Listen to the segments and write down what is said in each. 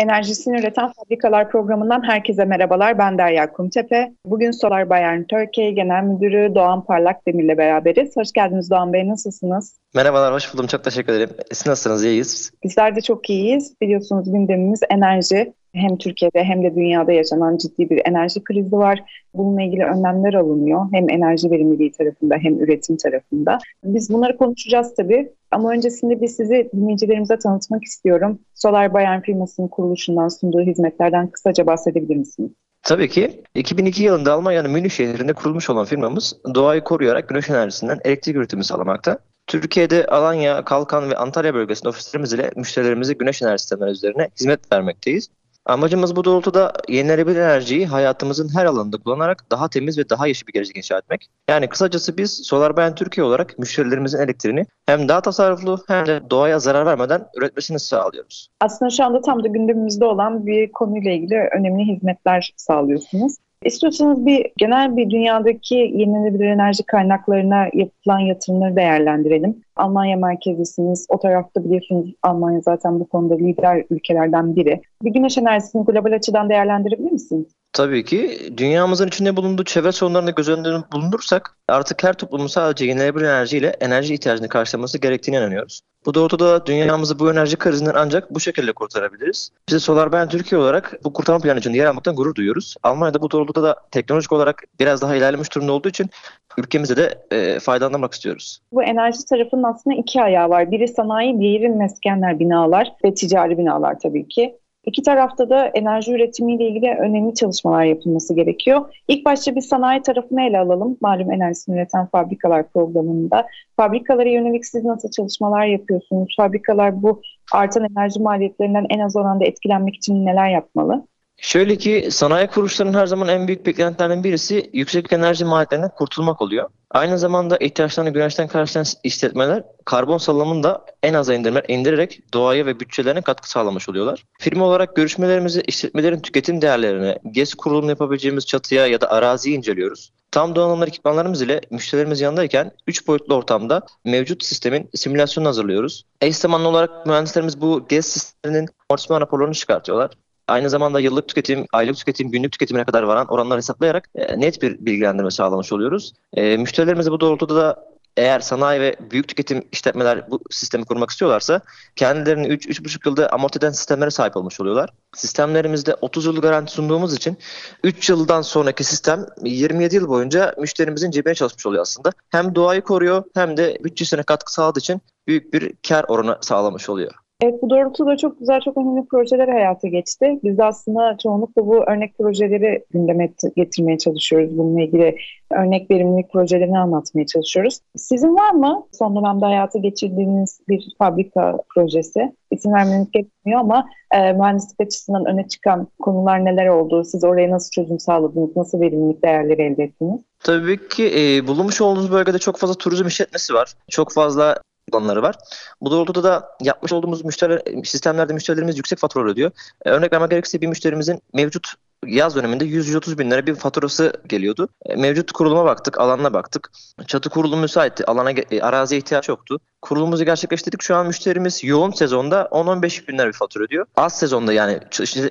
Enerjisini üreten fabrikalar programından herkese merhabalar. Ben Derya Kumtepe. Bugün Solar Bayern Türkiye Genel Müdürü Doğan Parlak Demir'le beraberiz. Hoş geldiniz Doğan Bey, nasılsınız? Merhabalar, hoş buldum. Çok teşekkür ederim. Siz nasılsınız, iyiyiz? Bizler de çok iyiyiz. Biliyorsunuz gündemimiz enerji. Hem Türkiye'de hem de dünyada yaşanan ciddi bir enerji krizi var. Bununla ilgili önlemler alınıyor. Hem enerji verimliliği tarafında hem üretim tarafında. Biz bunları konuşacağız tabii. Ama öncesinde bir sizi dinleyicilerimize tanıtmak istiyorum. Solar Bayern firmasının kuruluşundan sunduğu hizmetlerden kısaca bahsedebilir misiniz? Tabii ki. 2002 yılında Almanya'nın Münih şehrinde kurulmuş olan firmamız doğayı koruyarak güneş enerjisinden elektrik üretimi sağlamakta. Türkiye'de Alanya, Kalkan ve Antalya bölgesinde ofislerimiz ile müşterilerimize güneş enerji sistemleri üzerine hizmet vermekteyiz. Amacımız bu doğrultuda yenilenebilir enerjiyi hayatımızın her alanında kullanarak daha temiz ve daha yeşil bir gelecek inşa etmek. Yani kısacası biz Solar Bayan Türkiye olarak müşterilerimizin elektriğini hem daha tasarruflu hem de doğaya zarar vermeden üretmesini sağlıyoruz. Aslında şu anda tam da gündemimizde olan bir konuyla ilgili önemli hizmetler sağlıyorsunuz. İstiyorsanız bir genel bir dünyadaki yenilenebilir enerji kaynaklarına yapılan yatırımları değerlendirelim. Almanya merkezlisiniz. O tarafta biliyorsunuz Almanya zaten bu konuda lider ülkelerden biri. Bir güneş enerjisini global açıdan değerlendirebilir misiniz? Tabii ki dünyamızın içinde bulunduğu çevre sorunlarını göz önünde bulundursak artık her toplumun sadece yenilenebilir enerjiyle enerji ihtiyacını karşılaması gerektiğine inanıyoruz. Bu doğrultuda dünyamızı bu enerji krizinden ancak bu şekilde kurtarabiliriz. Biz de Solar Ben Türkiye olarak bu kurtarma planı için yer almaktan gurur duyuyoruz. Almanya'da bu doğrultuda da teknolojik olarak biraz daha ilerlemiş durumda olduğu için ülkemize de e, faydalanmak istiyoruz. Bu enerji tarafının aslında iki ayağı var. Biri sanayi, diğeri meskenler, binalar ve ticari binalar tabii ki. İki tarafta da enerji üretimiyle ilgili önemli çalışmalar yapılması gerekiyor. İlk başta bir sanayi tarafını ele alalım. Malum enerjisini üreten fabrikalar programında. Fabrikalara yönelik siz nasıl çalışmalar yapıyorsunuz? Fabrikalar bu artan enerji maliyetlerinden en az oranda etkilenmek için neler yapmalı? Şöyle ki sanayi kuruluşlarının her zaman en büyük beklentilerinden birisi yüksek enerji maliyetlerinden kurtulmak oluyor. Aynı zamanda ihtiyaçlarını güneşten karşılayan işletmeler karbon salımını da en aza indirme, indirerek doğaya ve bütçelerine katkı sağlamış oluyorlar. Firma olarak görüşmelerimizi işletmelerin tüketim değerlerine, GES kurulumunu yapabileceğimiz çatıya ya da araziyi inceliyoruz. Tam donanımlar ekipmanlarımız ile müşterilerimiz yanındayken 3 boyutlu ortamda mevcut sistemin simülasyonunu hazırlıyoruz. Eş zamanlı olarak mühendislerimiz bu GES sisteminin amortisman raporlarını çıkartıyorlar aynı zamanda yıllık tüketim, aylık tüketim, günlük tüketimine kadar varan oranları hesaplayarak e, net bir bilgilendirme sağlamış oluyoruz. E, müşterilerimize bu doğrultuda da eğer sanayi ve büyük tüketim işletmeler bu sistemi kurmak istiyorlarsa kendilerini 3-3,5 yılda amorti eden sistemlere sahip olmuş oluyorlar. Sistemlerimizde 30 yıl garanti sunduğumuz için 3 yıldan sonraki sistem 27 yıl boyunca müşterimizin cebine çalışmış oluyor aslında. Hem doğayı koruyor hem de bütçesine katkı sağladığı için büyük bir kar oranı sağlamış oluyor. Evet bu doğrultuda çok güzel, çok önemli projeler hayata geçti. Biz de aslında çoğunlukla bu örnek projeleri gündeme getirmeye çalışıyoruz. Bununla ilgili örnek verimlilik projelerini anlatmaya çalışıyoruz. Sizin var mı son dönemde hayata geçirdiğiniz bir fabrika projesi? İsim vermeniz gerekmiyor ama e, mühendislik açısından öne çıkan konular neler oldu? Siz oraya nasıl çözüm sağladınız? Nasıl verimlilik değerleri elde ettiniz? Tabii ki e, bulunmuş olduğumuz bölgede çok fazla turizm işletmesi var. Çok fazla alanları var. Bu doğrultuda da yapmış olduğumuz müşteri sistemlerde müşterilerimiz yüksek fatura ödüyor. E, örnek vermek gerekirse bir müşterimizin mevcut yaz döneminde 100-130 bin lira bir faturası geliyordu. E, mevcut kuruluma baktık, alanına baktık. Çatı kurulumu müsaitti, alana, e, araziye ihtiyaç yoktu. Kurulumuzu gerçekleştirdik. Şu an müşterimiz yoğun sezonda 10-15 bin lira bir fatura ödüyor. Az sezonda yani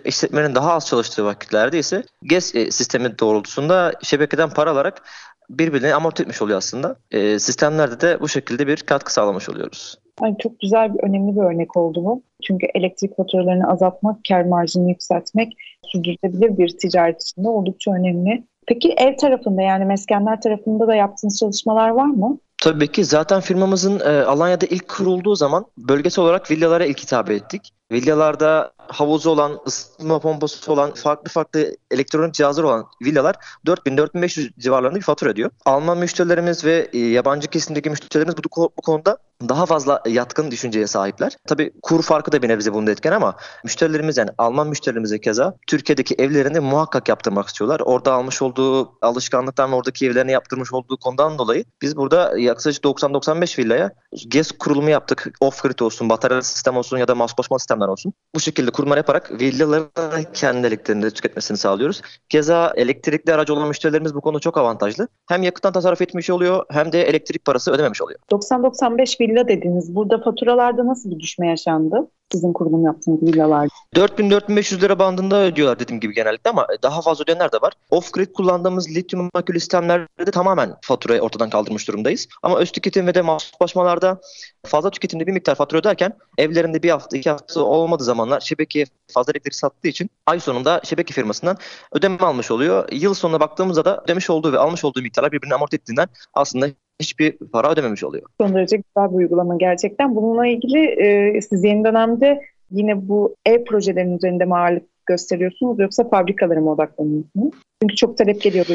işletmenin daha az çalıştığı vakitlerde ise GES sistemi doğrultusunda şebekeden para alarak birbirini amorti etmiş oluyor aslında. E, sistemlerde de bu şekilde bir katkı sağlamış oluyoruz. Yani çok güzel bir önemli bir örnek oldu bu. Çünkü elektrik faturalarını azaltmak, kar marjını yükseltmek sürdürülebilir bir ticaret içinde oldukça önemli. Peki ev tarafında yani meskenler tarafında da yaptığınız çalışmalar var mı? Tabii ki zaten firmamızın e, Alanya'da ilk kurulduğu zaman bölgesel olarak villalara ilk hitap ettik. Villalarda havuzu olan, ısıtma pompası olan, farklı farklı elektronik cihazlar olan villalar 4000-4500 civarlarında bir fatura ödüyor. Alman müşterilerimiz ve e, yabancı kesimdeki müşterilerimiz bu, bu konuda daha fazla yatkın düşünceye sahipler. Tabii kur farkı da bir nebze bunda etken ama müşterilerimiz yani Alman müşterilerimize keza Türkiye'deki evlerini muhakkak yaptırmak istiyorlar. Orada almış olduğu alışkanlıktan oradaki evlerini yaptırmış olduğu konudan dolayı biz burada yaklaşık 90-95 villaya GES kurulumu yaptık. Off-grid olsun, batarya sistem olsun ya da mass boşma sistemler olsun. Bu şekilde kurma yaparak villaların kendi elektriklerini tüketmesini sağlıyoruz. Keza elektrikli aracı olan müşterilerimiz bu konuda çok avantajlı. Hem yakıttan tasarruf etmiş oluyor hem de elektrik parası ödememiş oluyor. 90-95 villa dediniz. Burada faturalarda nasıl bir düşme yaşandı? Sizin kurulum yaptığınız villalarda. 4000-4500 lira bandında ödüyorlar dediğim gibi genellikle ama daha fazla ödeyenler de var. Off-grid kullandığımız lityum akülü sistemlerde tamamen faturayı ortadan kaldırmış durumdayız. Ama öz tüketim ve de mahsuslaşmalarda fazla tüketimde bir miktar fatura öderken evlerinde bir hafta iki hafta olmadığı zamanlar şebekeye fazla elektrik sattığı için ay sonunda şebeke firmasından ödeme almış oluyor. Yıl sonuna baktığımızda da ödemiş olduğu ve almış olduğu miktarlar birbirini amorti ettiğinden aslında hiçbir para ödememiş oluyor. Son derece güzel bir uygulama gerçekten. Bununla ilgili e, siz yeni dönemde yine bu ev projelerinin üzerinde mi ağırlık gösteriyorsunuz yoksa fabrikalara mı odaklanıyorsunuz? Çünkü çok talep geliyor.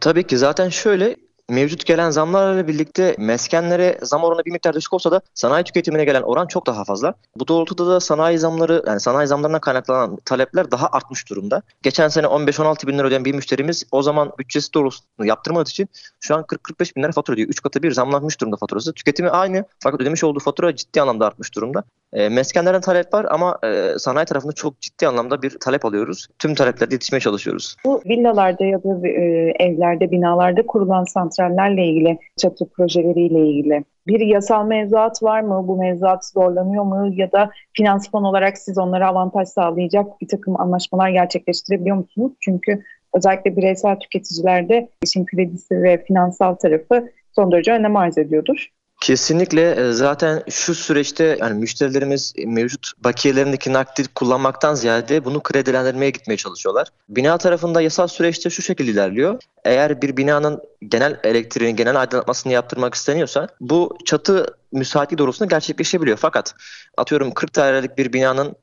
Tabii ki zaten şöyle mevcut gelen zamlarla birlikte meskenlere zam oranı bir miktar düşük olsa da sanayi tüketimine gelen oran çok daha fazla. Bu doğrultuda da sanayi zamları yani sanayi zamlarına kaynaklanan talepler daha artmış durumda. Geçen sene 15-16 bin lira ödeyen bir müşterimiz o zaman bütçesi doğrultusunda yaptırmadığı için şu an 40-45 bin lira fatura ödüyor. 3 katı bir zamlanmış durumda faturası. Tüketimi aynı fakat ödemiş olduğu fatura ciddi anlamda artmış durumda. E, meskenlerden talep var ama e, sanayi tarafında çok ciddi anlamda bir talep alıyoruz. Tüm taleplerde yetişmeye çalışıyoruz. Bu villalarda ya da e, evlerde, binalarda kurulan santrallerle ilgili, çatı projeleriyle ilgili bir yasal mevzuat var mı? Bu mevzuat zorlanıyor mu? Ya da finansman olarak siz onlara avantaj sağlayacak bir takım anlaşmalar gerçekleştirebiliyor musunuz? Çünkü özellikle bireysel tüketicilerde işin kredisi ve finansal tarafı son derece önem arz ediyordur. Kesinlikle e, zaten şu süreçte yani müşterilerimiz mevcut bakiyelerindeki nakdi kullanmaktan ziyade bunu kredilendirmeye gitmeye çalışıyorlar. Bina tarafında yasal süreçte şu şekilde ilerliyor. Eğer bir binanın genel elektriğini, genel aydınlatmasını yaptırmak isteniyorsa bu çatı müsaitlik doğrultusunda gerçekleşebiliyor. Fakat atıyorum 40 dairelik bir binanın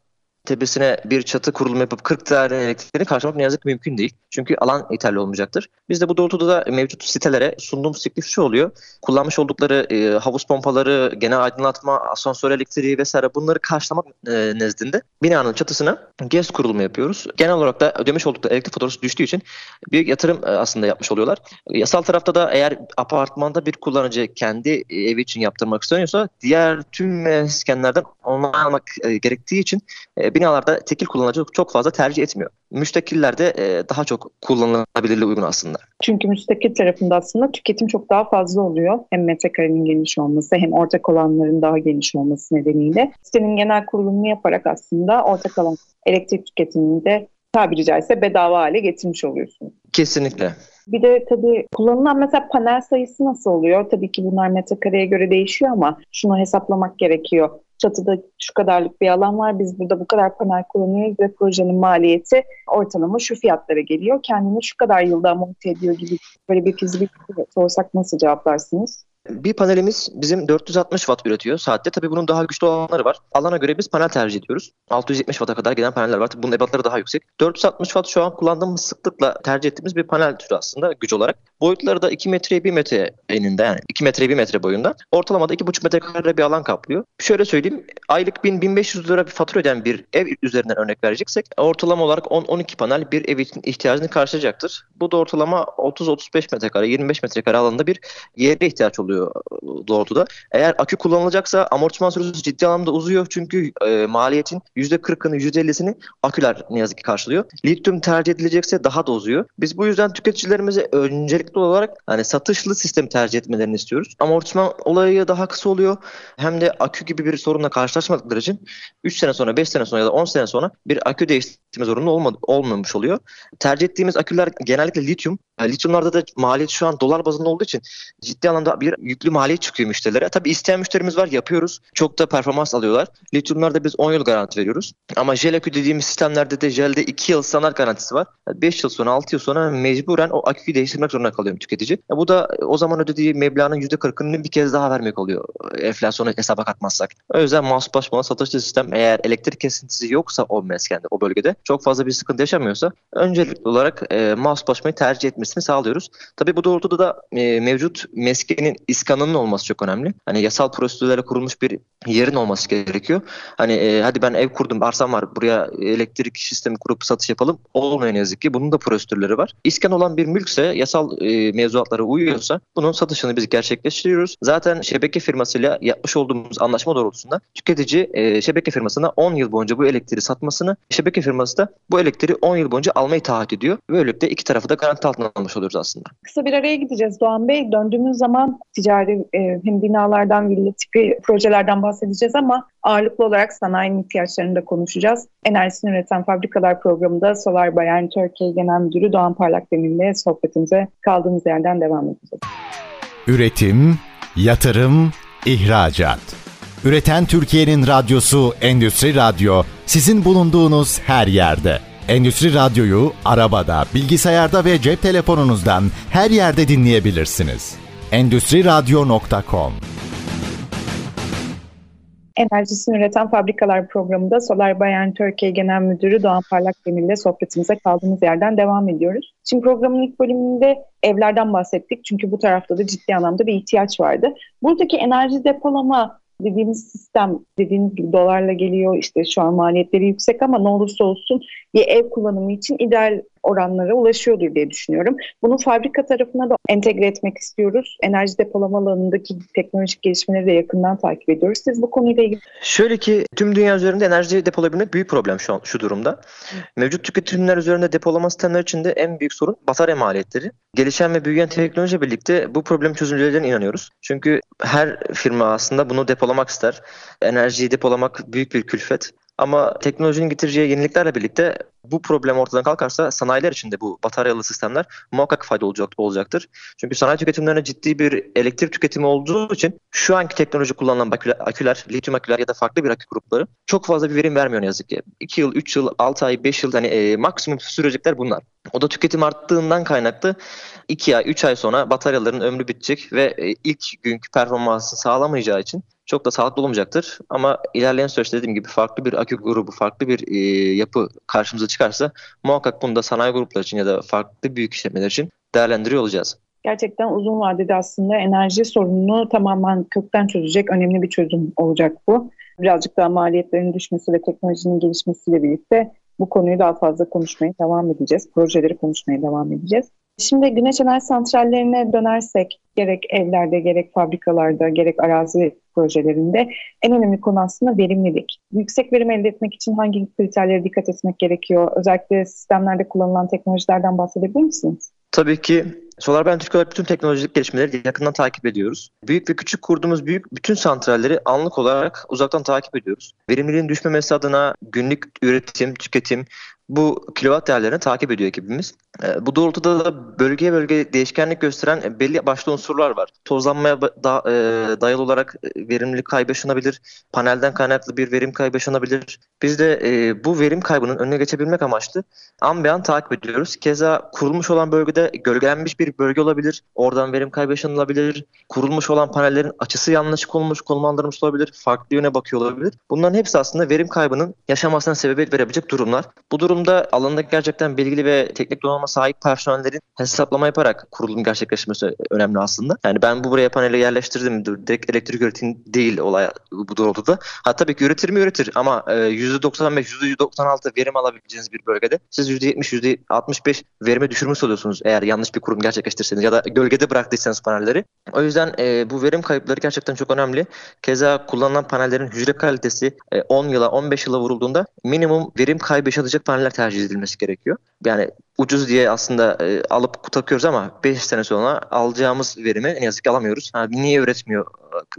tepesine bir çatı kurulumu yapıp 40 daire elektriğini karşılamak ne yazık ki mümkün değil. Çünkü alan yeterli olmayacaktır. Biz de bu doğrultuda da mevcut sitelere sunduğumuz teklif şu oluyor. Kullanmış oldukları e, havuz pompaları, genel aydınlatma, asansör elektriği vesaire bunları karşılamak e, nezdinde binanın çatısına GES kurulumu yapıyoruz. Genel olarak da ödemiş oldukları elektrik faturası düştüğü için bir yatırım e, aslında yapmış oluyorlar. Yasal tarafta da eğer apartmanda bir kullanıcı kendi evi için yaptırmak istiyorsa diğer tüm meskenlerden onay almak e, gerektiği için e, binalarda tekil kullanıcı çok fazla tercih etmiyor. Müstakillerde e, daha çok kullanılabilirliğe uygun aslında. Çünkü müstakil tarafında aslında tüketim çok daha fazla oluyor. Hem metrekarenin geniş olması hem ortak olanların daha geniş olması nedeniyle. Sitenin genel kurulumunu yaparak aslında ortak alan elektrik tüketimini de tabiri caizse bedava hale getirmiş oluyorsunuz. Kesinlikle. Bir de tabii kullanılan mesela panel sayısı nasıl oluyor? Tabii ki bunlar metrekareye göre değişiyor ama şunu hesaplamak gerekiyor çatıda şu kadarlık bir alan var. Biz burada bu kadar panel kullanıyoruz ve projenin maliyeti ortalama şu fiyatlara geliyor. Kendini şu kadar yılda monte ediyor gibi böyle bir fizibilite sorsak nasıl cevaplarsınız? Bir panelimiz bizim 460 watt üretiyor saatte. Tabii bunun daha güçlü olanları var. Alana göre biz panel tercih ediyoruz. 670 watt'a kadar giden paneller var. Tabii bunun ebatları daha yüksek. 460 watt şu an kullandığımız sıklıkla tercih ettiğimiz bir panel türü aslında güç olarak. Boyutları da 2 metreye 1 metre eninde yani 2 metreye 1 metre boyunda. Ortalamada 2,5 metrekare bir alan kaplıyor. Şöyle söyleyeyim aylık 1000-1500 lira bir fatura ödeyen bir ev üzerinden örnek vereceksek ortalama olarak 10-12 panel bir ev için ihtiyacını karşılayacaktır. Bu da ortalama 30-35 metrekare 25 metrekare alanda bir yere ihtiyaç oluyor oluyor doğrultuda. Eğer akü kullanılacaksa amortisman süresi ciddi anlamda uzuyor çünkü e, maliyetin %40'ını %50'sini aküler ne yazık ki karşılıyor. Lityum tercih edilecekse daha da uzuyor. Biz bu yüzden tüketicilerimize öncelikli olarak hani satışlı sistemi tercih etmelerini istiyoruz. Amortisman olayı daha kısa oluyor. Hem de akü gibi bir sorunla karşılaşmadıkları için 3 sene sonra, 5 sene sonra ya da 10 sene sonra bir akü değiştirme zorunlu olmadı, olmamış oluyor. Tercih ettiğimiz aküler genellikle lityum. Yani lityumlarda da maliyet şu an dolar bazında olduğu için ciddi anlamda bir yüklü maliyet çıkıyor müşterilere. Tabii isteyen müşterimiz var yapıyoruz. Çok da performans alıyorlar. Lityumlarda biz 10 yıl garanti veriyoruz. Ama jel akü dediğimiz sistemlerde de jelde 2 yıl standart garantisi var. 5 yıl sonra 6 yıl sonra mecburen o aküyü değiştirmek zorunda kalıyor tüketici. Bu da o zaman ödediği meblağın %40'ını bir kez daha vermek oluyor. Enflasyonu hesaba katmazsak. O yüzden mahsuslaşmalı satışlı sistem eğer elektrik kesintisi yoksa o meskende, o bölgede çok fazla bir sıkıntı yaşamıyorsa öncelikli olarak e, mahsuslaşmayı tercih etmesini sağlıyoruz. Tabii bu doğrultuda da e, mevcut meskenin iskanının olması çok önemli. Hani yasal prosedürlere kurulmuş bir yerin olması gerekiyor. Hani e, hadi ben ev kurdum, arsam var, buraya elektrik sistemi kurup satış yapalım. Olmuyor ne yazık ki. Bunun da prosedürleri var. İskan olan bir mülkse yasal e, mevzuatlara uyuyorsa bunun satışını biz gerçekleştiriyoruz. Zaten şebeke firmasıyla yapmış olduğumuz anlaşma doğrultusunda tüketici e, şebeke firmasına 10 yıl boyunca bu elektriği satmasını, şebeke firması da bu elektriği 10 yıl boyunca almayı taahhüt ediyor. Böylelikle iki tarafı da garanti altına almış oluyoruz aslında. Kısa bir araya gideceğiz Doğan Bey. Döndüğümüz zaman ticari e, hem binalardan, villa tipi projelerden bahsedeceğiz ama ağırlıklı olarak sanayinin ihtiyaçlarını da konuşacağız. Enerjisini üreten fabrikalar programında Solar Bayern Türkiye Genel Müdürü Doğan Parlak Demir'le sohbetimize kaldığımız yerden devam edeceğiz. Üretim, yatırım, ihracat. Üreten Türkiye'nin radyosu Endüstri Radyo sizin bulunduğunuz her yerde. Endüstri Radyo'yu arabada, bilgisayarda ve cep telefonunuzdan her yerde dinleyebilirsiniz. Endüstri Radyo.com Enerjisini üreten fabrikalar programında Solar Bayan Türkiye Genel Müdürü Doğan Parlak Demir ile sohbetimize kaldığımız yerden devam ediyoruz. Şimdi programın ilk bölümünde evlerden bahsettik çünkü bu tarafta da ciddi anlamda bir ihtiyaç vardı. Buradaki enerji depolama dediğimiz sistem dediğiniz gibi dolarla geliyor işte şu an maliyetleri yüksek ama ne olursa olsun bir ev kullanımı için ideal oranlara ulaşıyordur diye düşünüyorum. Bunu fabrika tarafına da entegre etmek istiyoruz. Enerji depolama alanındaki teknolojik gelişmeleri de yakından takip ediyoruz. Siz bu konuyla ilgili... Şöyle ki tüm dünya üzerinde enerji depolayabilmek büyük problem şu an şu durumda. Mevcut tüketimler üzerinde depolama sistemleri içinde en büyük sorun batarya maliyetleri. Gelişen ve büyüyen teknoloji birlikte bu problem çözüleceğine inanıyoruz. Çünkü her firma aslında bunu depolamak ister. Enerjiyi depolamak büyük bir külfet. Ama teknolojinin getireceği yeniliklerle birlikte bu problem ortadan kalkarsa sanayiler için de bu bataryalı sistemler muhakkak fayda olacak, olacaktır. Çünkü sanayi tüketimlerine ciddi bir elektrik tüketimi olduğu için şu anki teknoloji kullanılan aküler, aküler lityum aküler ya da farklı bir akü grupları çok fazla bir verim vermiyor ne yazık ki. 2 yıl, 3 yıl, 6 ay, 5 yıl hani e, maksimum sürecekler bunlar. O da tüketim arttığından kaynaklı 2 ay, 3 ay sonra bataryaların ömrü bitecek ve e, ilk günkü performansı sağlamayacağı için çok da sağlıklı olmayacaktır. Ama ilerleyen süreçte dediğim gibi farklı bir akü grubu, farklı bir e, yapı karşımıza çıkarsa muhakkak bunu da sanayi grupları için ya da farklı büyük işletmeler için değerlendiriyor olacağız. Gerçekten uzun vadede aslında enerji sorununu tamamen kökten çözecek önemli bir çözüm olacak bu. Birazcık daha maliyetlerin düşmesi ve teknolojinin gelişmesiyle birlikte bu konuyu daha fazla konuşmaya devam edeceğiz. Projeleri konuşmaya devam edeceğiz. Şimdi güneş enerji santrallerine dönersek gerek evlerde gerek fabrikalarda gerek arazi projelerinde en önemli konu aslında verimlilik. Yüksek verim elde etmek için hangi kriterlere dikkat etmek gerekiyor? Özellikle sistemlerde kullanılan teknolojilerden bahsedebilir misiniz? Tabii ki SolarBen Türk olarak bütün teknolojik gelişmeleri yakından takip ediyoruz. Büyük ve küçük kurduğumuz büyük bütün santralleri anlık olarak uzaktan takip ediyoruz. Verimliliğin düşmemesi adına günlük üretim, tüketim, bu kilowatt değerlerini takip ediyor ekibimiz. E, bu doğrultuda da bölgeye bölge değişkenlik gösteren belli başlı unsurlar var. Tozlanmaya da, e, dayalı olarak e, verimlilik kaybı yaşanabilir, panelden kaynaklı bir verim kaybı yaşanabilir. Biz de e, bu verim kaybının önüne geçebilmek amaçlı an be an takip ediyoruz. Keza kurulmuş olan bölgede gölgelenmiş bir bölge olabilir. Oradan verim kaybı yaşanılabilir. Kurulmuş olan panellerin açısı yanlış konulmuş, konumlandırılmış olabilir. Farklı yöne bakıyor olabilir. Bunların hepsi aslında verim kaybının yaşamasına sebebiyet verebilecek durumlar. Bu durum durumda alanında gerçekten bilgili ve teknik donanıma sahip personellerin hesaplama yaparak kurulum gerçekleşmesi önemli aslında. Yani ben bu buraya paneli yerleştirdim. Direkt elektrik üretim değil olay bu doğrultuda. Ha tabii ki üretir mi üretir ama %95, e, %96 verim alabileceğiniz bir bölgede siz %70, %65 verime düşürmüş oluyorsunuz eğer yanlış bir kurum gerçekleştirseniz ya da gölgede bıraktıysanız panelleri. O yüzden e, bu verim kayıpları gerçekten çok önemli. Keza kullanılan panellerin hücre kalitesi e, 10 yıla 15 yıla vurulduğunda minimum verim kaybı yaşatacak paneller tercih edilmesi gerekiyor. Yani ucuz diye aslında e, alıp takıyoruz ama 5 sene sonra alacağımız verimi ne yazık ki alamıyoruz. Ha, niye üretmiyor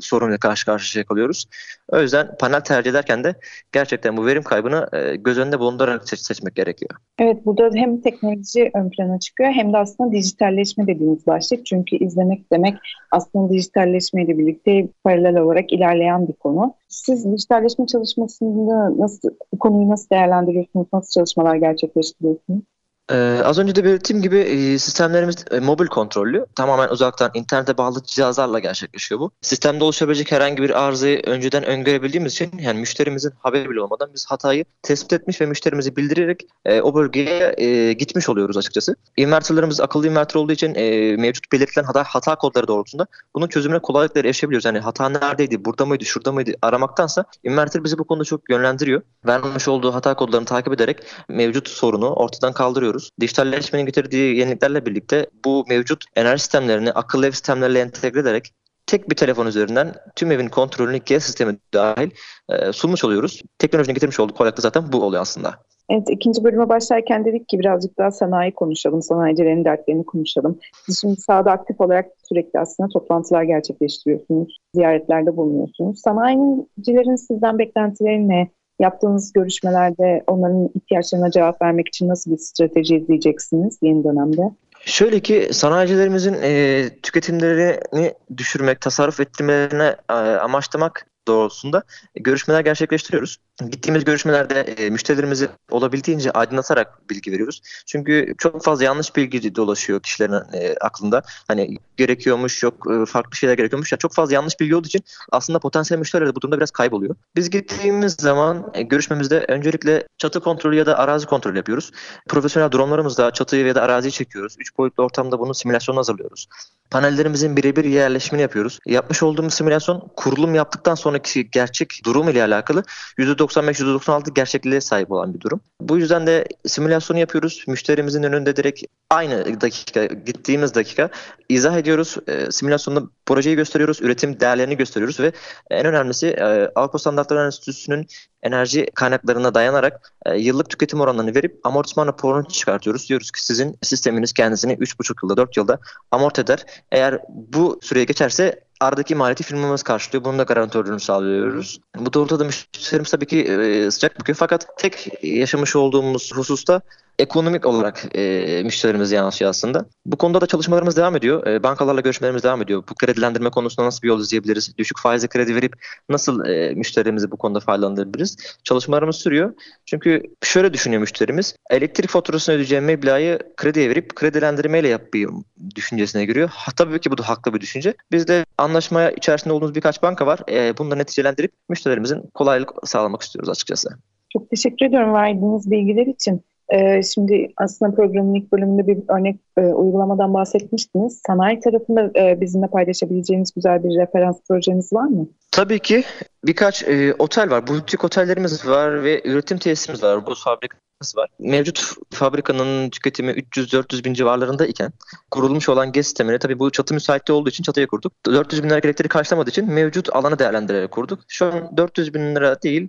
sorunla karşı karşıya kalıyoruz. O yüzden panel tercih ederken de gerçekten bu verim kaybını e, göz önünde bulundurarak seç, seçmek gerekiyor. Evet burada hem teknoloji ön plana çıkıyor hem de aslında dijitalleşme dediğimiz başlık. Çünkü izlemek demek aslında dijitalleşmeyle birlikte paralel olarak ilerleyen bir konu. Siz dijitalleşme çalışmasında nasıl bu konuyu nasıl değerlendiriyorsunuz? Nasıl çalışmalar gerçekleştiriyorsunuz? Ee, az önce de belirttiğim gibi e, sistemlerimiz e, mobil kontrollü. Tamamen uzaktan internete bağlı cihazlarla gerçekleşiyor bu. Sistemde oluşabilecek herhangi bir arızayı önceden öngörebildiğimiz için yani müşterimizin haberi bile olmadan biz hatayı tespit etmiş ve müşterimizi bildirerek e, o bölgeye e, gitmiş oluyoruz açıkçası. Inverterlarımız akıllı inverter olduğu için e, mevcut belirtilen hata, hata kodları doğrultusunda bunun çözümüne kolaylıkla erişebiliyoruz. Yani hata neredeydi, burada mıydı, şurada mıydı aramaktansa inverter bizi bu konuda çok yönlendiriyor. Vermiş olduğu hata kodlarını takip ederek mevcut sorunu ortadan kaldırıyoruz yapıyoruz. Dijitalleşmenin getirdiği yeniliklerle birlikte bu mevcut enerji sistemlerini akıllı ev sistemlerle entegre ederek tek bir telefon üzerinden tüm evin kontrolünü GES sistemi dahil e, sunmuş oluyoruz. Teknolojinin getirmiş olduğu kolaylık zaten bu oluyor aslında. Evet ikinci bölüme başlarken dedik ki birazcık daha sanayi konuşalım, sanayicilerin dertlerini konuşalım. Siz şimdi sahada aktif olarak sürekli aslında toplantılar gerçekleştiriyorsunuz, ziyaretlerde bulunuyorsunuz. Sanayicilerin sizden beklentileri ne? Yaptığınız görüşmelerde onların ihtiyaçlarına cevap vermek için nasıl bir strateji izleyeceksiniz yeni dönemde? Şöyle ki sanayicilerimizin e, tüketimlerini düşürmek, tasarruf ettirmelerine e, amaçlamak doğrultusunda görüşmeler gerçekleştiriyoruz. Gittiğimiz görüşmelerde e, müşterilerimizi olabildiğince aydınlatarak bilgi veriyoruz. Çünkü çok fazla yanlış bilgi dolaşıyor kişilerin e, aklında. Hani gerekiyormuş, yok e, farklı şeyler gerekiyormuş. Ya çok fazla yanlış bilgi olduğu için aslında potansiyel müşteriler de bu durumda biraz kayboluyor. Biz gittiğimiz zaman görüşmemizde öncelikle çatı kontrolü ya da arazi kontrolü yapıyoruz. Profesyonel dronlarımızla çatıyı ya da araziyi çekiyoruz. Üç boyutlu ortamda bunun simülasyonunu hazırlıyoruz. Panellerimizin birebir yerleşimini yapıyoruz. Yapmış olduğumuz simülasyon kurulum yaptıktan sonraki gerçek durum ile alakalı %95-%96 gerçekliğe sahip olan bir durum. Bu yüzden de simülasyonu yapıyoruz. Müşterimizin önünde direkt aynı dakika gittiğimiz dakika izah ediyoruz. E, simülasyonda projeyi gösteriyoruz, üretim değerlerini gösteriyoruz ve en önemlisi e, Avrupa Standartları Enstitüsü'nün enerji kaynaklarına dayanarak e, yıllık tüketim oranlarını verip amortisman raporunu çıkartıyoruz. Diyoruz ki sizin sisteminiz kendisini 3,5 yılda 4 yılda amort eder. Eğer bu süreye geçerse aradaki maliyeti firmamız karşılıyor. Bunun da garantörlüğünü sağlıyoruz. Bu doğrultuda müşterimiz tabii ki e, sıcak bakıyor. Fakat tek yaşamış olduğumuz hususta ekonomik olarak e, müşterilerimize yansıyor aslında. Bu konuda da çalışmalarımız devam ediyor. E, bankalarla görüşmelerimiz devam ediyor. Bu kredilendirme konusunda nasıl bir yol izleyebiliriz? Düşük faizli kredi verip nasıl e, müşterilerimizi bu konuda faydalandırabiliriz? Çalışmalarımız sürüyor. Çünkü şöyle düşünüyor müşterimiz. Elektrik faturasını ödeyeceğim meblağı krediye verip kredilendirmeyle yapayım düşüncesine giriyor. Ha, tabii ki bu da haklı bir düşünce. Biz de anlaşmaya içerisinde olduğumuz birkaç banka var. E, bunu da neticelendirip müşterilerimizin kolaylık sağlamak istiyoruz açıkçası. Çok teşekkür ediyorum verdiğiniz bilgiler için. Ee, şimdi aslında programın ilk bölümünde bir örnek e, uygulamadan bahsetmiştiniz. Sanayi tarafında e, bizimle paylaşabileceğiniz güzel bir referans projeniz var mı? Tabii ki birkaç e, otel var. Butik otellerimiz var ve üretim tesisimiz var. Bu fabrika var. Mevcut fabrikanın tüketimi 300-400 bin civarlarında iken kurulmuş olan GES sistemini tabii bu çatı müsaitliği olduğu için çatıya kurduk. 400 bin lira elektriği karşılamadığı için mevcut alanı değerlendirerek kurduk. Şu an 400 bin lira değil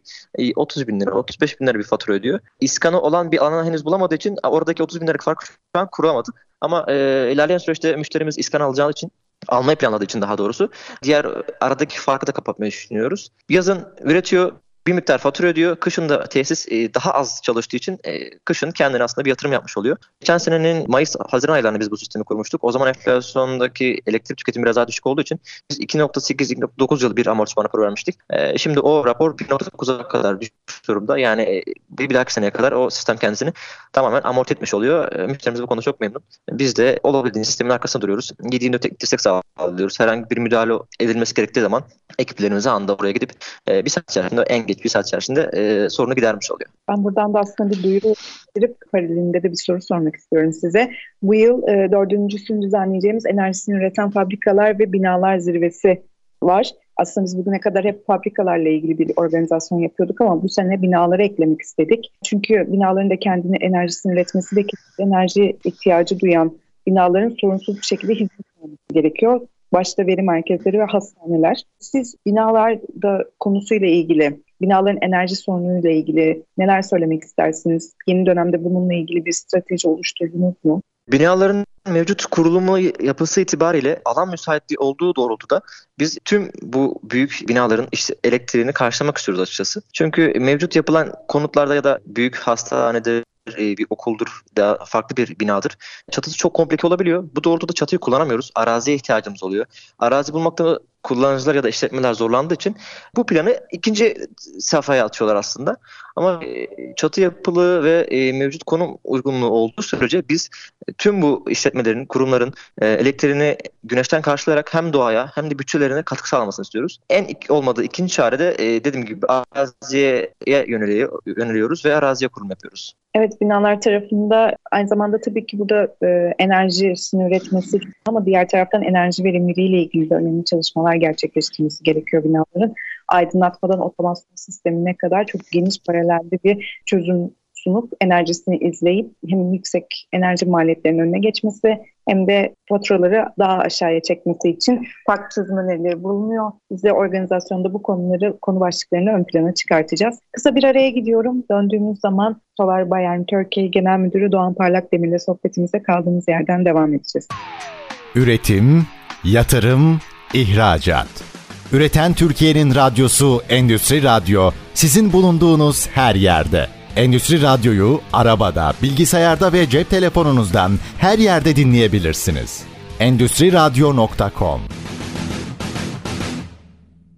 30 bin lira, 35 bin lira bir fatura ödüyor. İskanı olan bir alanı henüz bulamadığı için oradaki 30 bin liralık farkı şu an kuramadık. Ama e, ilerleyen süreçte müşterimiz iskan alacağı için almayı planladığı için daha doğrusu diğer aradaki farkı da kapatmayı düşünüyoruz. Yazın üretiyor bir miktar fatura ödüyor. Kışın da tesis e, daha az çalıştığı için e, kışın kendine aslında bir yatırım yapmış oluyor. Geçen senenin Mayıs-Haziran aylarında biz bu sistemi kurmuştuk. O zaman enflasyondaki elektrik tüketimi biraz daha düşük olduğu için biz 2.8-2.9 yıl bir amortisman raporu vermiştik. E, şimdi o rapor 1.9'a kadar düşmüş durumda. Yani bir, bir dahaki seneye kadar o sistem kendisini tamamen amorti etmiş oluyor. Müşterimiz bu konuda çok memnun. Biz de olabildiğince sistemin arkasında duruyoruz. 7-24 destek sağlıyoruz. Herhangi bir müdahale edilmesi gerektiği zaman ekiplerimizi anda buraya gidip bir saat içerisinde en geç bir saat içerisinde e, sorunu gidermiş oluyor. Ben buradan da aslında bir duyuru verip paralelinde de bir soru sormak istiyorum size. Bu yıl e, dördüncüsünü düzenleyeceğimiz enerjisini üreten fabrikalar ve binalar zirvesi var. Aslında biz bugüne kadar hep fabrikalarla ilgili bir organizasyon yapıyorduk ama bu sene binaları eklemek istedik. Çünkü binaların da kendini enerjisini üretmesi ve enerji ihtiyacı duyan binaların sorunsuz bir şekilde hizmet gerekiyor. Başta veri merkezleri ve hastaneler. Siz binalarda konusuyla ilgili, binaların enerji sorunuyla ilgili neler söylemek istersiniz? Yeni dönemde bununla ilgili bir strateji oluşturdunuz mu? Binaların mevcut kurulumu yapısı itibariyle alan müsaitliği olduğu doğrultuda biz tüm bu büyük binaların işte elektriğini karşılamak istiyoruz açıkçası. Çünkü mevcut yapılan konutlarda ya da büyük hastanede e, bir okuldur, daha farklı bir binadır. Çatısı çok komplike olabiliyor. Bu doğrultuda çatıyı kullanamıyoruz. Araziye ihtiyacımız oluyor. Arazi bulmakta kullanıcılar ya da işletmeler zorlandığı için bu planı ikinci safhaya atıyorlar aslında. Ama e, çatı yapılı ve e, mevcut konum uygunluğu olduğu sürece biz tüm bu işletmelerin, kurumların elektriğini güneşten karşılayarak hem doğaya hem de bütçelerine katkı sağlamasını istiyoruz. En olmadığı ikinci çare de dediğim gibi araziye yöneliyoruz ve araziye kurum yapıyoruz. Evet binalar tarafında aynı zamanda tabii ki burada e, enerjisini üretmesi ama diğer taraftan enerji verimliliğiyle ilgili de önemli çalışmalar gerçekleştirmesi gerekiyor binaların. Aydınlatmadan otomasyon sistemine kadar çok geniş paralelde bir çözüm sunup enerjisini izleyip hem yüksek enerji maliyetlerinin önüne geçmesi hem de faturaları daha aşağıya çekmesi için farklı çözüm önerileri bulunuyor. Biz de organizasyonda bu konuları, konu başlıklarını ön plana çıkartacağız. Kısa bir araya gidiyorum. Döndüğümüz zaman Solar Bayern Türkiye Genel Müdürü Doğan Parlak Demir'le sohbetimize kaldığımız yerden devam edeceğiz. Üretim, yatırım, ihracat. Üreten Türkiye'nin radyosu Endüstri Radyo sizin bulunduğunuz her yerde. Endüstri Radyo'yu arabada, bilgisayarda ve cep telefonunuzdan her yerde dinleyebilirsiniz. Endüstri Radyo.com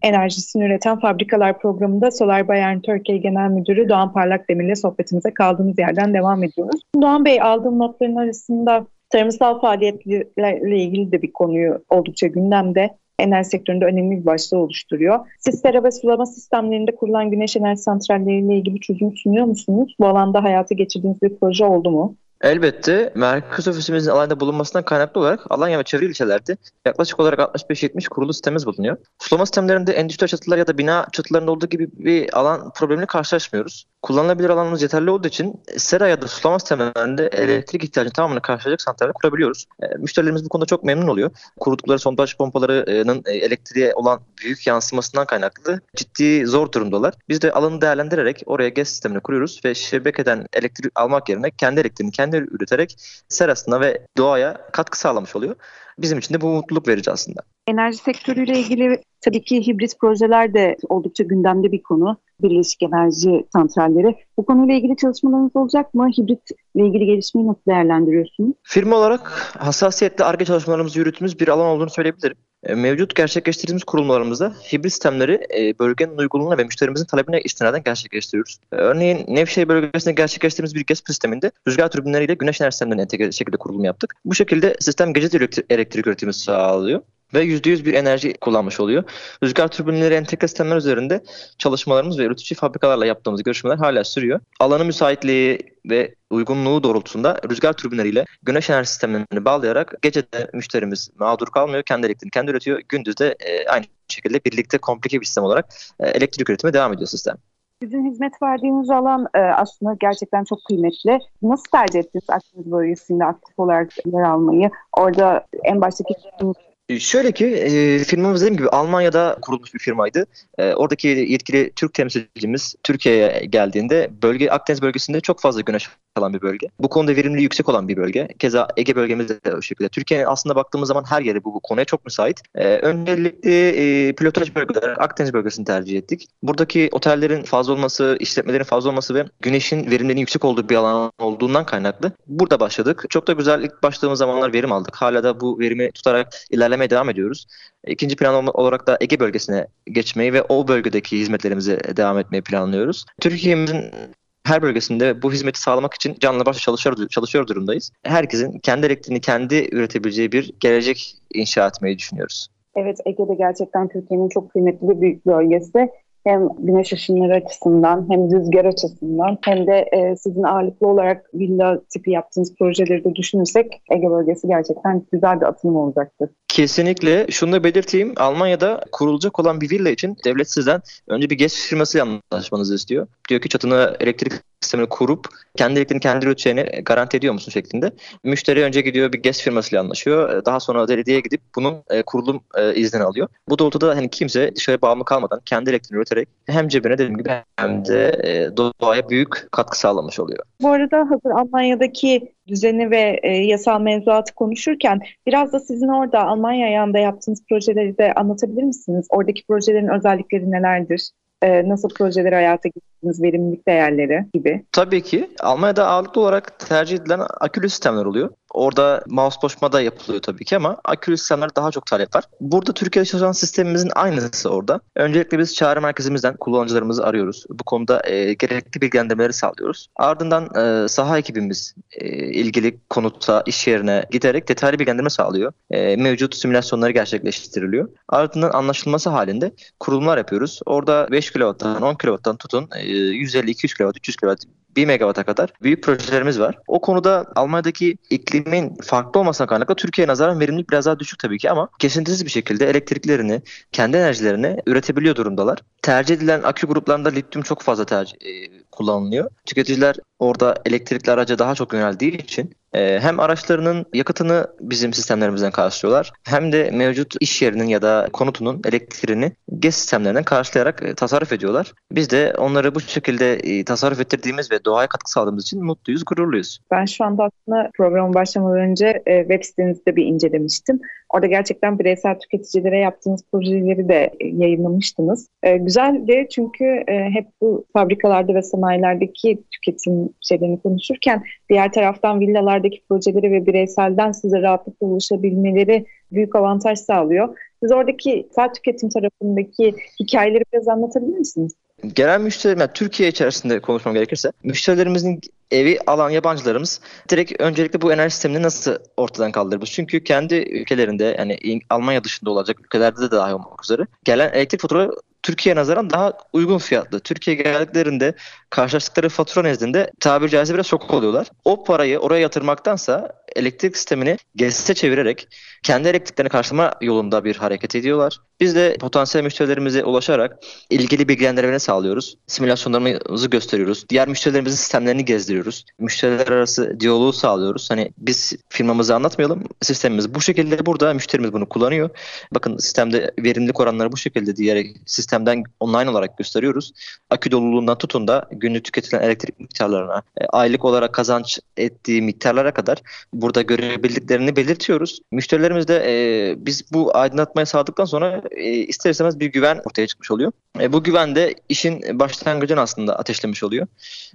Enerjisini üreten fabrikalar programında Solar Bayern Türkiye Genel Müdürü Doğan Parlak Demir ile sohbetimize kaldığımız yerden devam ediyoruz. Doğan Bey aldığım notların arasında tarımsal faaliyetlerle ilgili de bir konuyu oldukça gündemde enerji sektöründe önemli bir başlığı oluşturuyor. Siz sera ve sulama sistemlerinde kurulan güneş enerji santralleriyle ilgili çözüm sunuyor musunuz? Bu alanda hayata geçirdiğiniz bir proje oldu mu? Elbette merkez ofisimizin alanda bulunmasından kaynaklı olarak Alanya ve çevre ilçelerde yaklaşık olarak 65-70 kurulu sistemimiz bulunuyor. Sulama sistemlerinde endüstri çatılar ya da bina çatılarında olduğu gibi bir alan problemini karşılaşmıyoruz. Kullanılabilir alanımız yeterli olduğu için sera ya da sulama sistemlerinde elektrik ihtiyacını tamamını karşılayacak santraller kurabiliyoruz. E, müşterilerimiz bu konuda çok memnun oluyor. Kurudukları sondaj pompalarının e, elektriğe olan büyük yansımasından kaynaklı ciddi zor durumdalar. Biz de alanı değerlendirerek oraya gaz sistemini kuruyoruz ve şebekeden elektrik almak yerine kendi elektriğini kendi üreterek serasına ve doğaya katkı sağlamış oluyor. Bizim için de bu mutluluk verici aslında. Enerji sektörüyle ilgili tabii ki hibrit projeler de oldukça gündemde bir konu. Birleşik enerji santralleri. Bu konuyla ilgili çalışmalarınız olacak mı? Hibrit ile ilgili gelişmeyi nasıl değerlendiriyorsunuz? Firma olarak hassasiyetle ARGE çalışmalarımızı yürüttüğümüz bir alan olduğunu söyleyebilirim. E, mevcut gerçekleştirdiğimiz kurulmalarımızda hibrit sistemleri e, bölgenin uygunluğuna ve müşterimizin talebine istinaden gerçekleştiriyoruz. E, örneğin Nevşehir bölgesinde gerçekleştirdiğimiz bir gaz sisteminde rüzgar türbinleriyle güneş enerji sistemlerine entegre şekilde kurulum yaptık. Bu şekilde sistem gece elektrik üretimi sağlıyor ve %100 bir enerji kullanmış oluyor. Rüzgar türbinleri entegre sistemler üzerinde çalışmalarımız ve üretici fabrikalarla yaptığımız görüşmeler hala sürüyor. Alanı müsaitliği ve uygunluğu doğrultusunda rüzgar türbinleriyle güneş enerji sistemlerini bağlayarak gece de müşterimiz mağdur kalmıyor. Kendi elektriğini kendi üretiyor. Gündüz de e, aynı şekilde birlikte komplike bir sistem olarak e, elektrik üretime devam ediyor sistem. Sizin hizmet verdiğiniz alan e, aslında gerçekten çok kıymetli. Nasıl tercih ettiniz Akdeniz bölgesinde aktif olarak yer almayı? Orada en baştaki şöyle ki e, firmamız dediğim gibi Almanya'da kurulmuş bir firmaydı. E, oradaki yetkili Türk temsilcimiz Türkiye'ye geldiğinde bölge Akdeniz bölgesinde çok fazla güneş alan bir bölge. Bu konuda verimliliği yüksek olan bir bölge. Keza Ege bölgemizde de o şekilde. Türkiye'nin aslında baktığımız zaman her yeri bu, bu konuya çok müsait. E, öncelikle e, pilotaj bölgeleri Akdeniz bölgesini tercih ettik. Buradaki otellerin fazla olması, işletmelerin fazla olması ve güneşin verimliliğinin yüksek olduğu bir alan olduğundan kaynaklı. Burada başladık. Çok da güzel ilk başladığımız zamanlar verim aldık. Hala da bu verimi tutarak ilerlemeye devam ediyoruz. İkinci plan olarak da Ege bölgesine geçmeyi ve o bölgedeki hizmetlerimize devam etmeyi planlıyoruz. Türkiye'mizin her bölgesinde bu hizmeti sağlamak için canlı başla çalışıyor, çalışıyor durumdayız. Herkesin kendi elektriğini kendi üretebileceği bir gelecek inşa etmeyi düşünüyoruz. Evet Ege'de gerçekten Türkiye'nin çok kıymetli bir büyük bölgesi. Hem güneş ışınları açısından hem rüzgar açısından hem de e, sizin ağırlıklı olarak villa tipi yaptığınız projeleri de düşünürsek Ege bölgesi gerçekten güzel bir atılım olacaktır. Kesinlikle. Şunu da belirteyim. Almanya'da kurulacak olan bir villa için devlet sizden önce bir GES firmasıyla anlaşmanızı istiyor. Diyor ki çatını elektrik sistemini kurup kendi elektriğini kendi üreteceğini garanti ediyor musun şeklinde. Müşteri önce gidiyor bir GES firmasıyla anlaşıyor. Daha sonra belediyeye gidip bunun e, kurulum e, iznini alıyor. Bu doğrultuda hani kimse dışarı bağımlı kalmadan kendi elektriğini üreterek hem cebine dediğim gibi hem de e, doğaya büyük katkı sağlamış oluyor. Bu arada hazır Almanya'daki düzeni ve e, yasal mevzuatı konuşurken biraz da sizin orada Almanya ayağında yaptığınız projeleri de anlatabilir misiniz? Oradaki projelerin özellikleri nelerdir? E, nasıl projeleri hayata geçirdiniz, verimlilik değerleri gibi? Tabii ki. Almanya'da ağırlıklı olarak tercih edilen akülü sistemler oluyor. Orada mouse da yapılıyor tabii ki ama akülü sistemler daha çok talep var. Burada Türkiye'de çalışan sistemimizin aynısı orada. Öncelikle biz çağrı merkezimizden kullanıcılarımızı arıyoruz. Bu konuda e, gerekli bilgilendirmeleri sağlıyoruz. Ardından e, saha ekibimiz e, ilgili konuta, iş yerine giderek detaylı bilgilendirme sağlıyor. E, mevcut simülasyonları gerçekleştiriliyor. Ardından anlaşılması halinde kurulumlar yapıyoruz. Orada 5 kW'dan 10 kW'dan tutun e, 150-200 kW, 300 kW 1 megawata kadar büyük projelerimiz var. O konuda Almanya'daki iklimin farklı olmasına kaynaklı Türkiye'ye nazaran verimlilik biraz daha düşük tabii ki ama kesintisiz bir şekilde elektriklerini, kendi enerjilerini üretebiliyor durumdalar. Tercih edilen akü gruplarında lityum çok fazla tercih e, kullanılıyor. Tüketiciler orada elektrikli araca daha çok yöneldiği için e, hem araçlarının yakıtını bizim sistemlerimizden karşılıyorlar hem de mevcut iş yerinin ya da konutunun elektriğini GES sistemlerinden karşılayarak e, tasarruf ediyorlar. Biz de onları bu şekilde e, tasarruf ettirdiğimiz ve doğaya katkı sağladığımız için mutluyuz, gururluyuz. Ben şu anda aslında programı başlamadan önce web sitenizde bir incelemiştim. Orada gerçekten bireysel tüketicilere yaptığınız projeleri de yayınlamıştınız. E, güzeldi çünkü e, hep bu fabrikalarda ve sanayilerdeki tüketim şeylerini konuşurken diğer taraftan villalardaki projeleri ve bireyselden size rahatlıkla ulaşabilmeleri büyük avantaj sağlıyor. Siz oradaki sel tüketim tarafındaki hikayeleri biraz anlatabilir misiniz? Genel müşteriler, yani Türkiye içerisinde konuşmam gerekirse, müşterilerimizin evi alan yabancılarımız direkt öncelikle bu enerji sistemini nasıl ortadan kaldırırız? Çünkü kendi ülkelerinde yani Almanya dışında olacak ülkelerde de dahil olmak üzere gelen elektrik faturaları Türkiye'ye nazaran daha uygun fiyatlı. Türkiye geldiklerinde karşılaştıkları fatura nezdinde tabiri caizse biraz şok oluyorlar. O parayı oraya yatırmaktansa elektrik sistemini GES'e çevirerek kendi elektriklerini karşılama yolunda bir hareket ediyorlar. Biz de potansiyel müşterilerimize ulaşarak ilgili bilgilendirmeni sağlıyoruz. Simülasyonlarımızı gösteriyoruz. Diğer müşterilerimizin sistemlerini gezdiriyoruz. Müşteriler arası diyaloğu sağlıyoruz. Hani biz firmamızı anlatmayalım. Sistemimiz bu şekilde burada. Müşterimiz bunu kullanıyor. Bakın sistemde verimlilik oranları bu şekilde diyerek sistemden online olarak gösteriyoruz. Akü doluluğundan tutun da günlük tüketilen elektrik miktarlarına, e, aylık olarak kazanç ettiği miktarlara kadar burada görebildiklerini belirtiyoruz. Müşterilerimiz de e, biz bu aydınlatmayı sağladıktan sonra e, ister istemez bir güven ortaya çıkmış oluyor. E, bu güven de işin başlangıcını aslında ateşlemiş oluyor.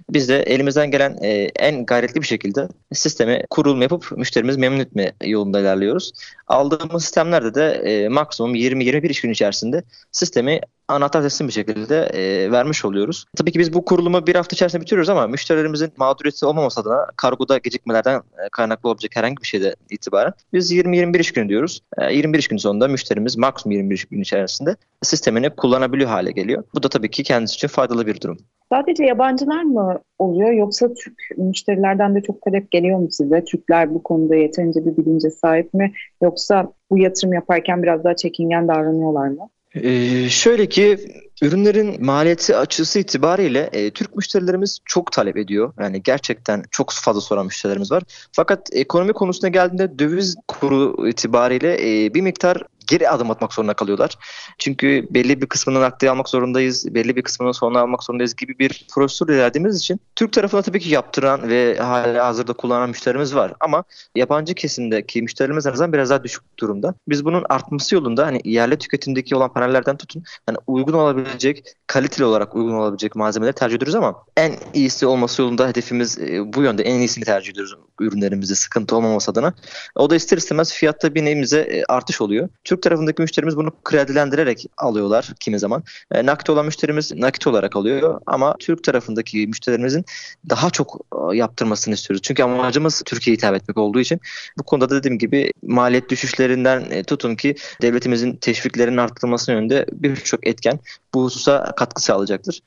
Biz de elimizden gelen e, en gayretli bir şekilde sistemi kurulum yapıp müşterimizi memnun etme yolunda ilerliyoruz. Aldığımız sistemlerde de e, maksimum 20-21 iş gün içerisinde sistemi anahtar teslim bir şekilde e, vermiş oluyoruz. Tabii ki biz bu kurulumu bir hafta içerisinde bitiriyoruz ama müşterilerimizin mağduriyeti olmaması adına kargoda gecikmelerden e, kaynaklı olabilecek herhangi bir şeyde itibaren biz 20-21 iş günü diyoruz. E, 21 iş günü sonunda müşterimiz maksimum 21 iş günü içerisinde sistemini kullanabiliyor hale geliyor. Bu da tabii ki kendisi için faydalı bir durum. Sadece yabancılar mı oluyor yoksa Türk müşterilerden de çok talep geliyor mu size? Türkler bu konuda yeterince bir bilince sahip mi? Yoksa bu yatırım yaparken biraz daha çekingen davranıyorlar mı? Ee, şöyle ki ürünlerin maliyeti açısı itibariyle e, Türk müşterilerimiz çok talep ediyor. Yani gerçekten çok fazla soran müşterilerimiz var. Fakat ekonomi konusuna geldiğinde döviz kuru itibariyle e, bir miktar geri adım atmak zorunda kalıyorlar. Çünkü belli bir kısmını nakliye almak zorundayız, belli bir kısmını sonra almak zorundayız gibi bir prosedür ilerlediğimiz için Türk tarafına tabii ki yaptıran ve hala hazırda kullanan müşterimiz var. Ama yabancı kesimdeki müşterilerimiz en azından biraz daha düşük durumda. Biz bunun artması yolunda hani yerli tüketimdeki olan panellerden tutun hani uygun olabilecek, kaliteli olarak uygun olabilecek malzemeleri tercih ediyoruz ama en iyisi olması yolunda hedefimiz e, bu yönde en iyisini tercih ediyoruz ürünlerimizde sıkıntı olmaması adına. O da ister istemez fiyatta bir nebimize e, artış oluyor. Türk tarafındaki müşterimiz bunu kredilendirerek alıyorlar kimi zaman. E, nakit olan müşterimiz nakit olarak alıyor ama Türk tarafındaki müşterilerimizin daha çok e, yaptırmasını istiyoruz. Çünkü amacımız Türkiye'ye hitap etmek olduğu için bu konuda da dediğim gibi maliyet düşüşlerinden e, tutun ki devletimizin teşviklerinin arttırılması yönünde birçok etken bu hususa katkı sağlayacaktır.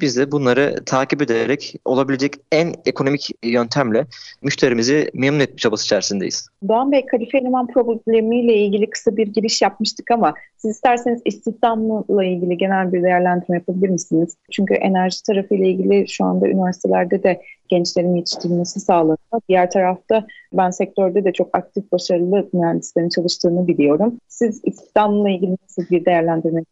Biz de bunları takip ederek olabilecek en ekonomik yöntemle müşterimizi memnun etme çabası içerisindeyiz. Doğan Bey kalifiye eleman problemiyle ilgili kısa bir giriş yapmıştık ama siz isterseniz istihdamla ilgili genel bir değerlendirme yapabilir misiniz? Çünkü enerji tarafıyla ilgili şu anda üniversitelerde de gençlerin yetiştirilmesi sağlanıyor. Diğer tarafta ben sektörde de çok aktif, başarılı mühendislerin çalıştığını biliyorum. Siz istihdamla ilgili nasıl bir değerlendirme?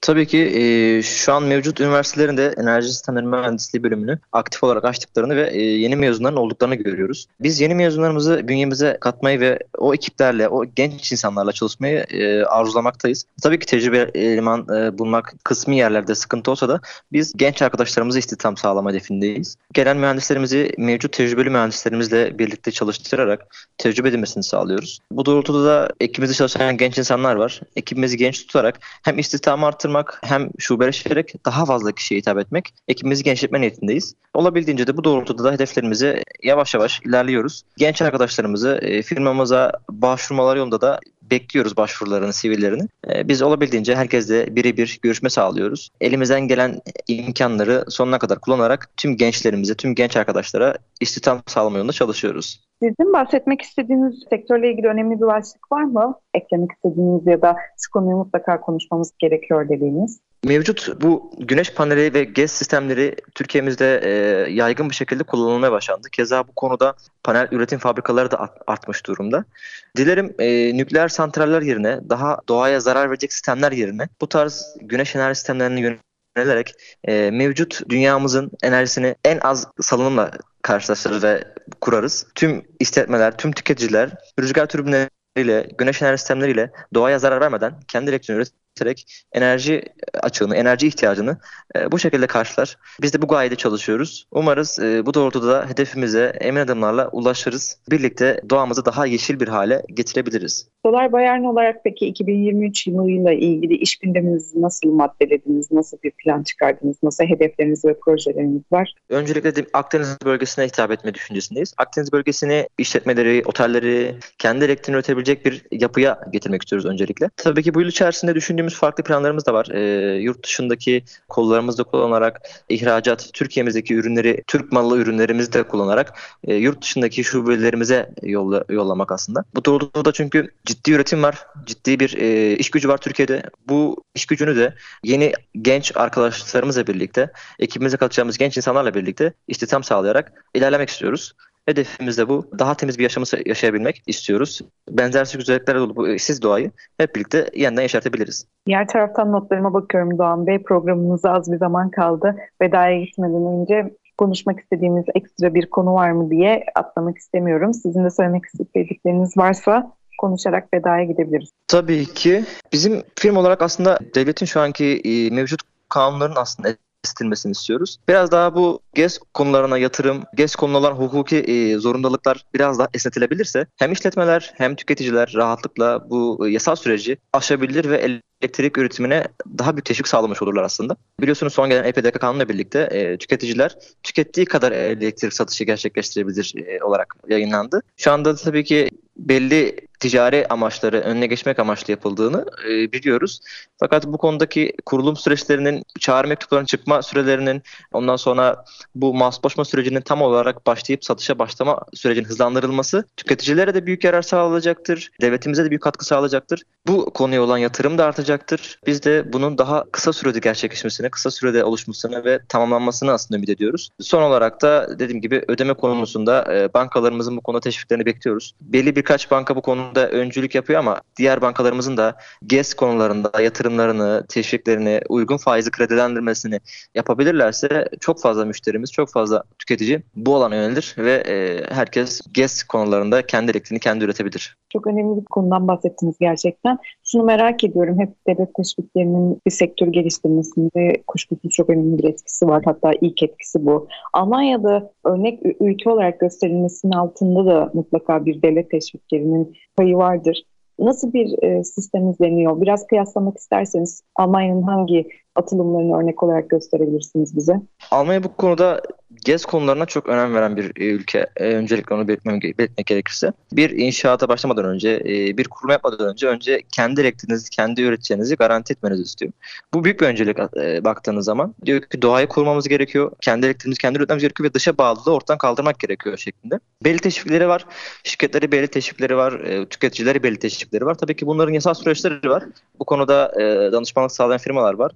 Tabii ki e, şu an mevcut üniversitelerin de enerji sistemleri mühendisliği bölümünü aktif olarak açtıklarını ve e, yeni mezunların olduklarını görüyoruz. Biz yeni mezunlarımızı bünyemize katmayı ve o ekiplerle, o genç insanlarla çalışmayı e, arzulamaktayız. Tabii ki tecrübe eleman e, bulmak kısmi yerlerde sıkıntı olsa da biz genç arkadaşlarımızı istihdam sağlama hedefindeyiz. Gelen mühendislerimizi mevcut tecrübeli mühendislerimizle birlikte çalıştırarak tecrübe edilmesini sağlıyoruz. Bu doğrultuda da ekibimizde çalışan genç insanlar var. Ekibimizi genç tutarak hem istihdamı arttırmak hem şubeleşerek daha fazla kişiye hitap etmek ekibimizi genişletme niyetindeyiz. Olabildiğince de bu doğrultuda da hedeflerimizi yavaş yavaş ilerliyoruz. Genç arkadaşlarımızı e, firmamıza başvurmaları yolunda da bekliyoruz başvurularını, sivillerini. E, biz olabildiğince herkesle birebir görüşme sağlıyoruz. Elimizden gelen imkanları sonuna kadar kullanarak tüm gençlerimize, tüm genç arkadaşlara istihdam sağlama yolunda çalışıyoruz. Sizin bahsetmek istediğiniz sektörle ilgili önemli bir başlık var mı? Eklemek istediğiniz ya da şu konuyu mutlaka konuşmamız gerekiyor dediğiniz. Mevcut bu güneş paneli ve GES sistemleri Türkiye'mizde e, yaygın bir şekilde kullanılmaya başlandı. Keza bu konuda panel üretim fabrikaları da artmış durumda. Dilerim e, nükleer santraller yerine daha doğaya zarar verecek sistemler yerine bu tarz güneş enerji sistemlerini yönelerek e, mevcut dünyamızın enerjisini en az salınımla karşılaştırır ve kurarız. Tüm istetmeler, tüm tüketiciler rüzgar türbinleriyle, güneş enerji sistemleriyle doğaya zarar vermeden kendi elektriğini üreterek enerji açığını, enerji ihtiyacını e, bu şekilde karşılar. Biz de bu gayede çalışıyoruz. Umarız e, bu doğrultuda da hedefimize emin adımlarla ulaşırız. Birlikte doğamızı daha yeşil bir hale getirebiliriz. Solar Bayern olarak peki 2023 yılıyla ilgili iş gündeminizi nasıl maddelediniz? Nasıl bir plan çıkardınız? Nasıl hedefleriniz ve projeleriniz var? Öncelikle de Akdeniz bölgesine hitap etme düşüncesindeyiz. Akdeniz bölgesini işletmeleri, otelleri, kendi elektriğini üretebilecek bir yapıya getirmek istiyoruz öncelikle. Tabii ki bu yıl içerisinde düşündüğümüz farklı planlarımız da var. E, yurt dışındaki kollarımızda kullanarak ihracat, Türkiye'mizdeki ürünleri, Türk mallı ürünlerimizi de kullanarak e, yurt dışındaki şubelerimize yolla, yollamak aslında. Bu doğrultuda çünkü ciddi üretim var, ciddi bir e, iş gücü var Türkiye'de. Bu iş gücünü de yeni genç arkadaşlarımızla birlikte, ekibimize katacağımız genç insanlarla birlikte istihdam sağlayarak ilerlemek istiyoruz. Hedefimiz de bu. Daha temiz bir yaşamı yaşayabilmek istiyoruz. Benzersiz güzelliklerle dolu bu siz doğayı hep birlikte yeniden yaşatabiliriz. Diğer taraftan notlarıma bakıyorum Doğan Bey. Programımıza az bir zaman kaldı. Vedaya gitmeden önce konuşmak istediğimiz ekstra bir konu var mı diye atlamak istemiyorum. Sizin de söylemek istedikleriniz varsa konuşarak vedaya gidebiliriz. Tabii ki. Bizim film olarak aslında devletin şu anki e, mevcut kanunların aslında esnetilmesini istiyoruz. Biraz daha bu GES konularına yatırım, GES konularına hukuki e, zorundalıklar biraz daha esnetilebilirse hem işletmeler hem tüketiciler rahatlıkla bu e, yasal süreci aşabilir ve elektrik üretimine daha büyük teşvik sağlamış olurlar aslında. Biliyorsunuz son gelen EPDK kanunuyla birlikte e, tüketiciler tükettiği kadar elektrik satışı gerçekleştirebilir e, olarak yayınlandı. Şu anda tabii ki belli ticari amaçları önüne geçmek amaçlı yapıldığını e, biliyoruz. Fakat bu konudaki kurulum süreçlerinin, çağrı mektuplarının çıkma sürelerinin, ondan sonra bu masboşma sürecinin tam olarak başlayıp satışa başlama sürecinin hızlandırılması tüketicilere de büyük yarar sağlayacaktır. Devletimize de büyük katkı sağlayacaktır. Bu konuya olan yatırım da artacaktır. Biz de bunun daha kısa sürede gerçekleşmesine, kısa sürede oluşmasına ve tamamlanmasını aslında ümit ediyoruz. Son olarak da dediğim gibi ödeme konusunda e, bankalarımızın bu konuda teşviklerini bekliyoruz. Belli birkaç banka bu konuda öncülük yapıyor ama diğer bankalarımızın da GES konularında yatırımlarını, teşviklerini, uygun faizli kredilendirmesini yapabilirlerse çok fazla müşterimiz, çok fazla tüketici bu alana yönelir ve e, herkes GES konularında kendi elektriğini kendi üretebilir. Çok önemli bir konudan bahsettiniz gerçekten. Şunu merak ediyorum. Hep devlet teşviklerinin bir sektör geliştirmesinde kuşkusuz çok önemli bir etkisi var. Hatta ilk etkisi bu. Almanya'da örnek ülke olarak gösterilmesinin altında da mutlaka bir devlet teşviklerinin payı vardır. Nasıl bir e, sistem izleniyor? Biraz kıyaslamak isterseniz Almanya'nın hangi atılımlarını örnek olarak gösterebilirsiniz bize? Almanya bu konuda GES konularına çok önem veren bir e, ülke. E, öncelikle onu belirtmem, belirtmek gerekirse. Bir inşaata başlamadan önce, e, bir kurulum yapmadan önce önce kendi elektriğinizi, kendi üreteceğinizi garanti etmenizi istiyor. Bu büyük bir öncelik baktığınız zaman. Diyor ki doğayı korumamız gerekiyor, kendi elektriğimizi kendi üretmemiz gerekiyor ve dışa bağlılığı ortadan kaldırmak gerekiyor şeklinde. Belli teşvikleri var, şirketleri belli teşvikleri var, tüketicileri belli teşvikleri var. Tabii ki bunların yasal süreçleri var. Bu konuda danışmanlık sağlayan firmalar var.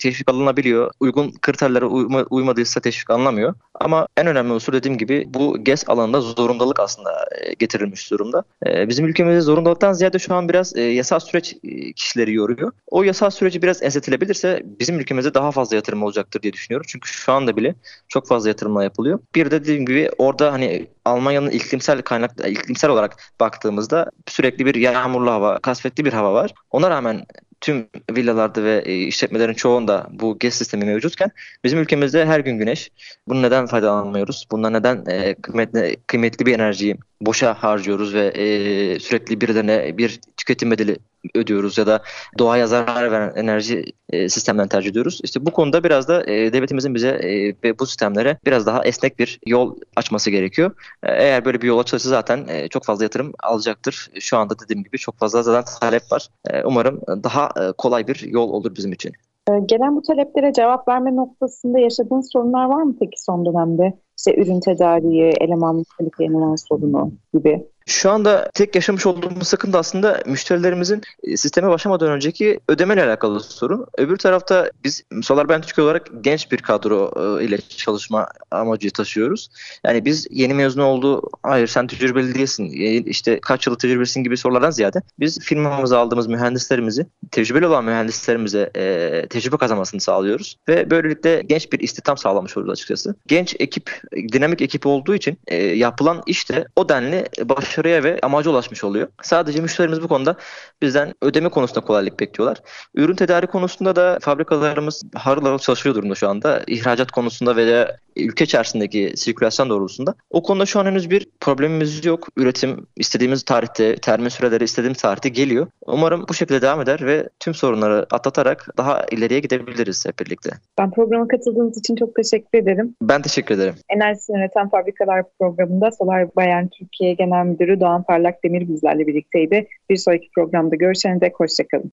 Teşvik alınabiliyor. Uygun kriterlere uyma, uymadıysa teşvik alınamıyor. Ama en önemli unsur dediğim gibi bu GES alanında zorundalık aslında e, getirilmiş durumda. E, bizim ülkemizde zorundalıktan ziyade şu an biraz e, yasal süreç kişileri yoruyor. O yasal süreci biraz esnetilebilirse bizim ülkemizde daha fazla yatırım olacaktır diye düşünüyorum. Çünkü şu anda bile çok fazla yatırımlar yapılıyor. Bir de dediğim gibi orada hani Almanya'nın iklimsel kaynak iklimsel olarak baktığımızda sürekli bir yağmurlu hava, kasvetli bir hava var. Ona rağmen tüm villalarda ve e, işletmelerin çoğunda bu GES sistemi mevcutken bizim ülkemizde her gün güneş. Bunu neden faydalanmıyoruz? Bundan neden e, kıymetli, kıymetli bir enerjiyi boşa harcıyoruz ve e, sürekli birilerine bir tüketim bedeli ödüyoruz ya da doğaya zarar veren enerji e, sistemlerini tercih ediyoruz. İşte bu konuda biraz da e, devletimizin bize e, ve bu sistemlere biraz daha esnek bir yol açması gerekiyor. E, eğer böyle bir yol açılırsa zaten e, çok fazla yatırım alacaktır. Şu anda dediğim gibi çok fazla zaten talep var. E, umarım daha e, kolay bir yol olur bizim için. E, gelen bu taleplere cevap verme noktasında yaşadığınız sorunlar var mı peki son dönemde? İşte ürün tedariği, eleman kalifiye olan sorunu gibi. Şu anda tek yaşamış olduğumuz sıkıntı aslında müşterilerimizin e, sisteme başlamadan önceki ödemeyle alakalı sorun. Öbür tarafta biz Solar Ben Türkiye olarak genç bir kadro e, ile çalışma amacı taşıyoruz. Yani biz yeni mezun oldu, hayır sen tecrübeli değilsin, e, işte kaç yıllık tecrübelisin gibi sorulardan ziyade biz firmamıza aldığımız mühendislerimizi, tecrübeli olan mühendislerimize e, tecrübe kazanmasını sağlıyoruz. Ve böylelikle genç bir istihdam sağlamış oluyoruz açıkçası. Genç ekip, dinamik ekip olduğu için e, yapılan işte o denli baş başarıya ve amaca ulaşmış oluyor. Sadece müşterimiz bu konuda bizden ödeme konusunda kolaylık bekliyorlar. Ürün tedari konusunda da fabrikalarımız harıl harıl çalışıyor durumda şu anda. İhracat konusunda veya ülke içerisindeki sirkülasyon doğrultusunda. O konuda şu an henüz bir problemimiz yok. Üretim istediğimiz tarihte, termin süreleri istediğimiz tarihte geliyor. Umarım bu şekilde devam eder ve tüm sorunları atlatarak daha ileriye gidebiliriz hep birlikte. Ben programa katıldığınız için çok teşekkür ederim. Ben teşekkür ederim. Enerji Yöneten Fabrikalar programında Solar Bayern Türkiye Genel Müdürü Doğan Parlak Demir bizlerle birlikteydi. Bir sonraki programda görüşene dek hoşçakalın.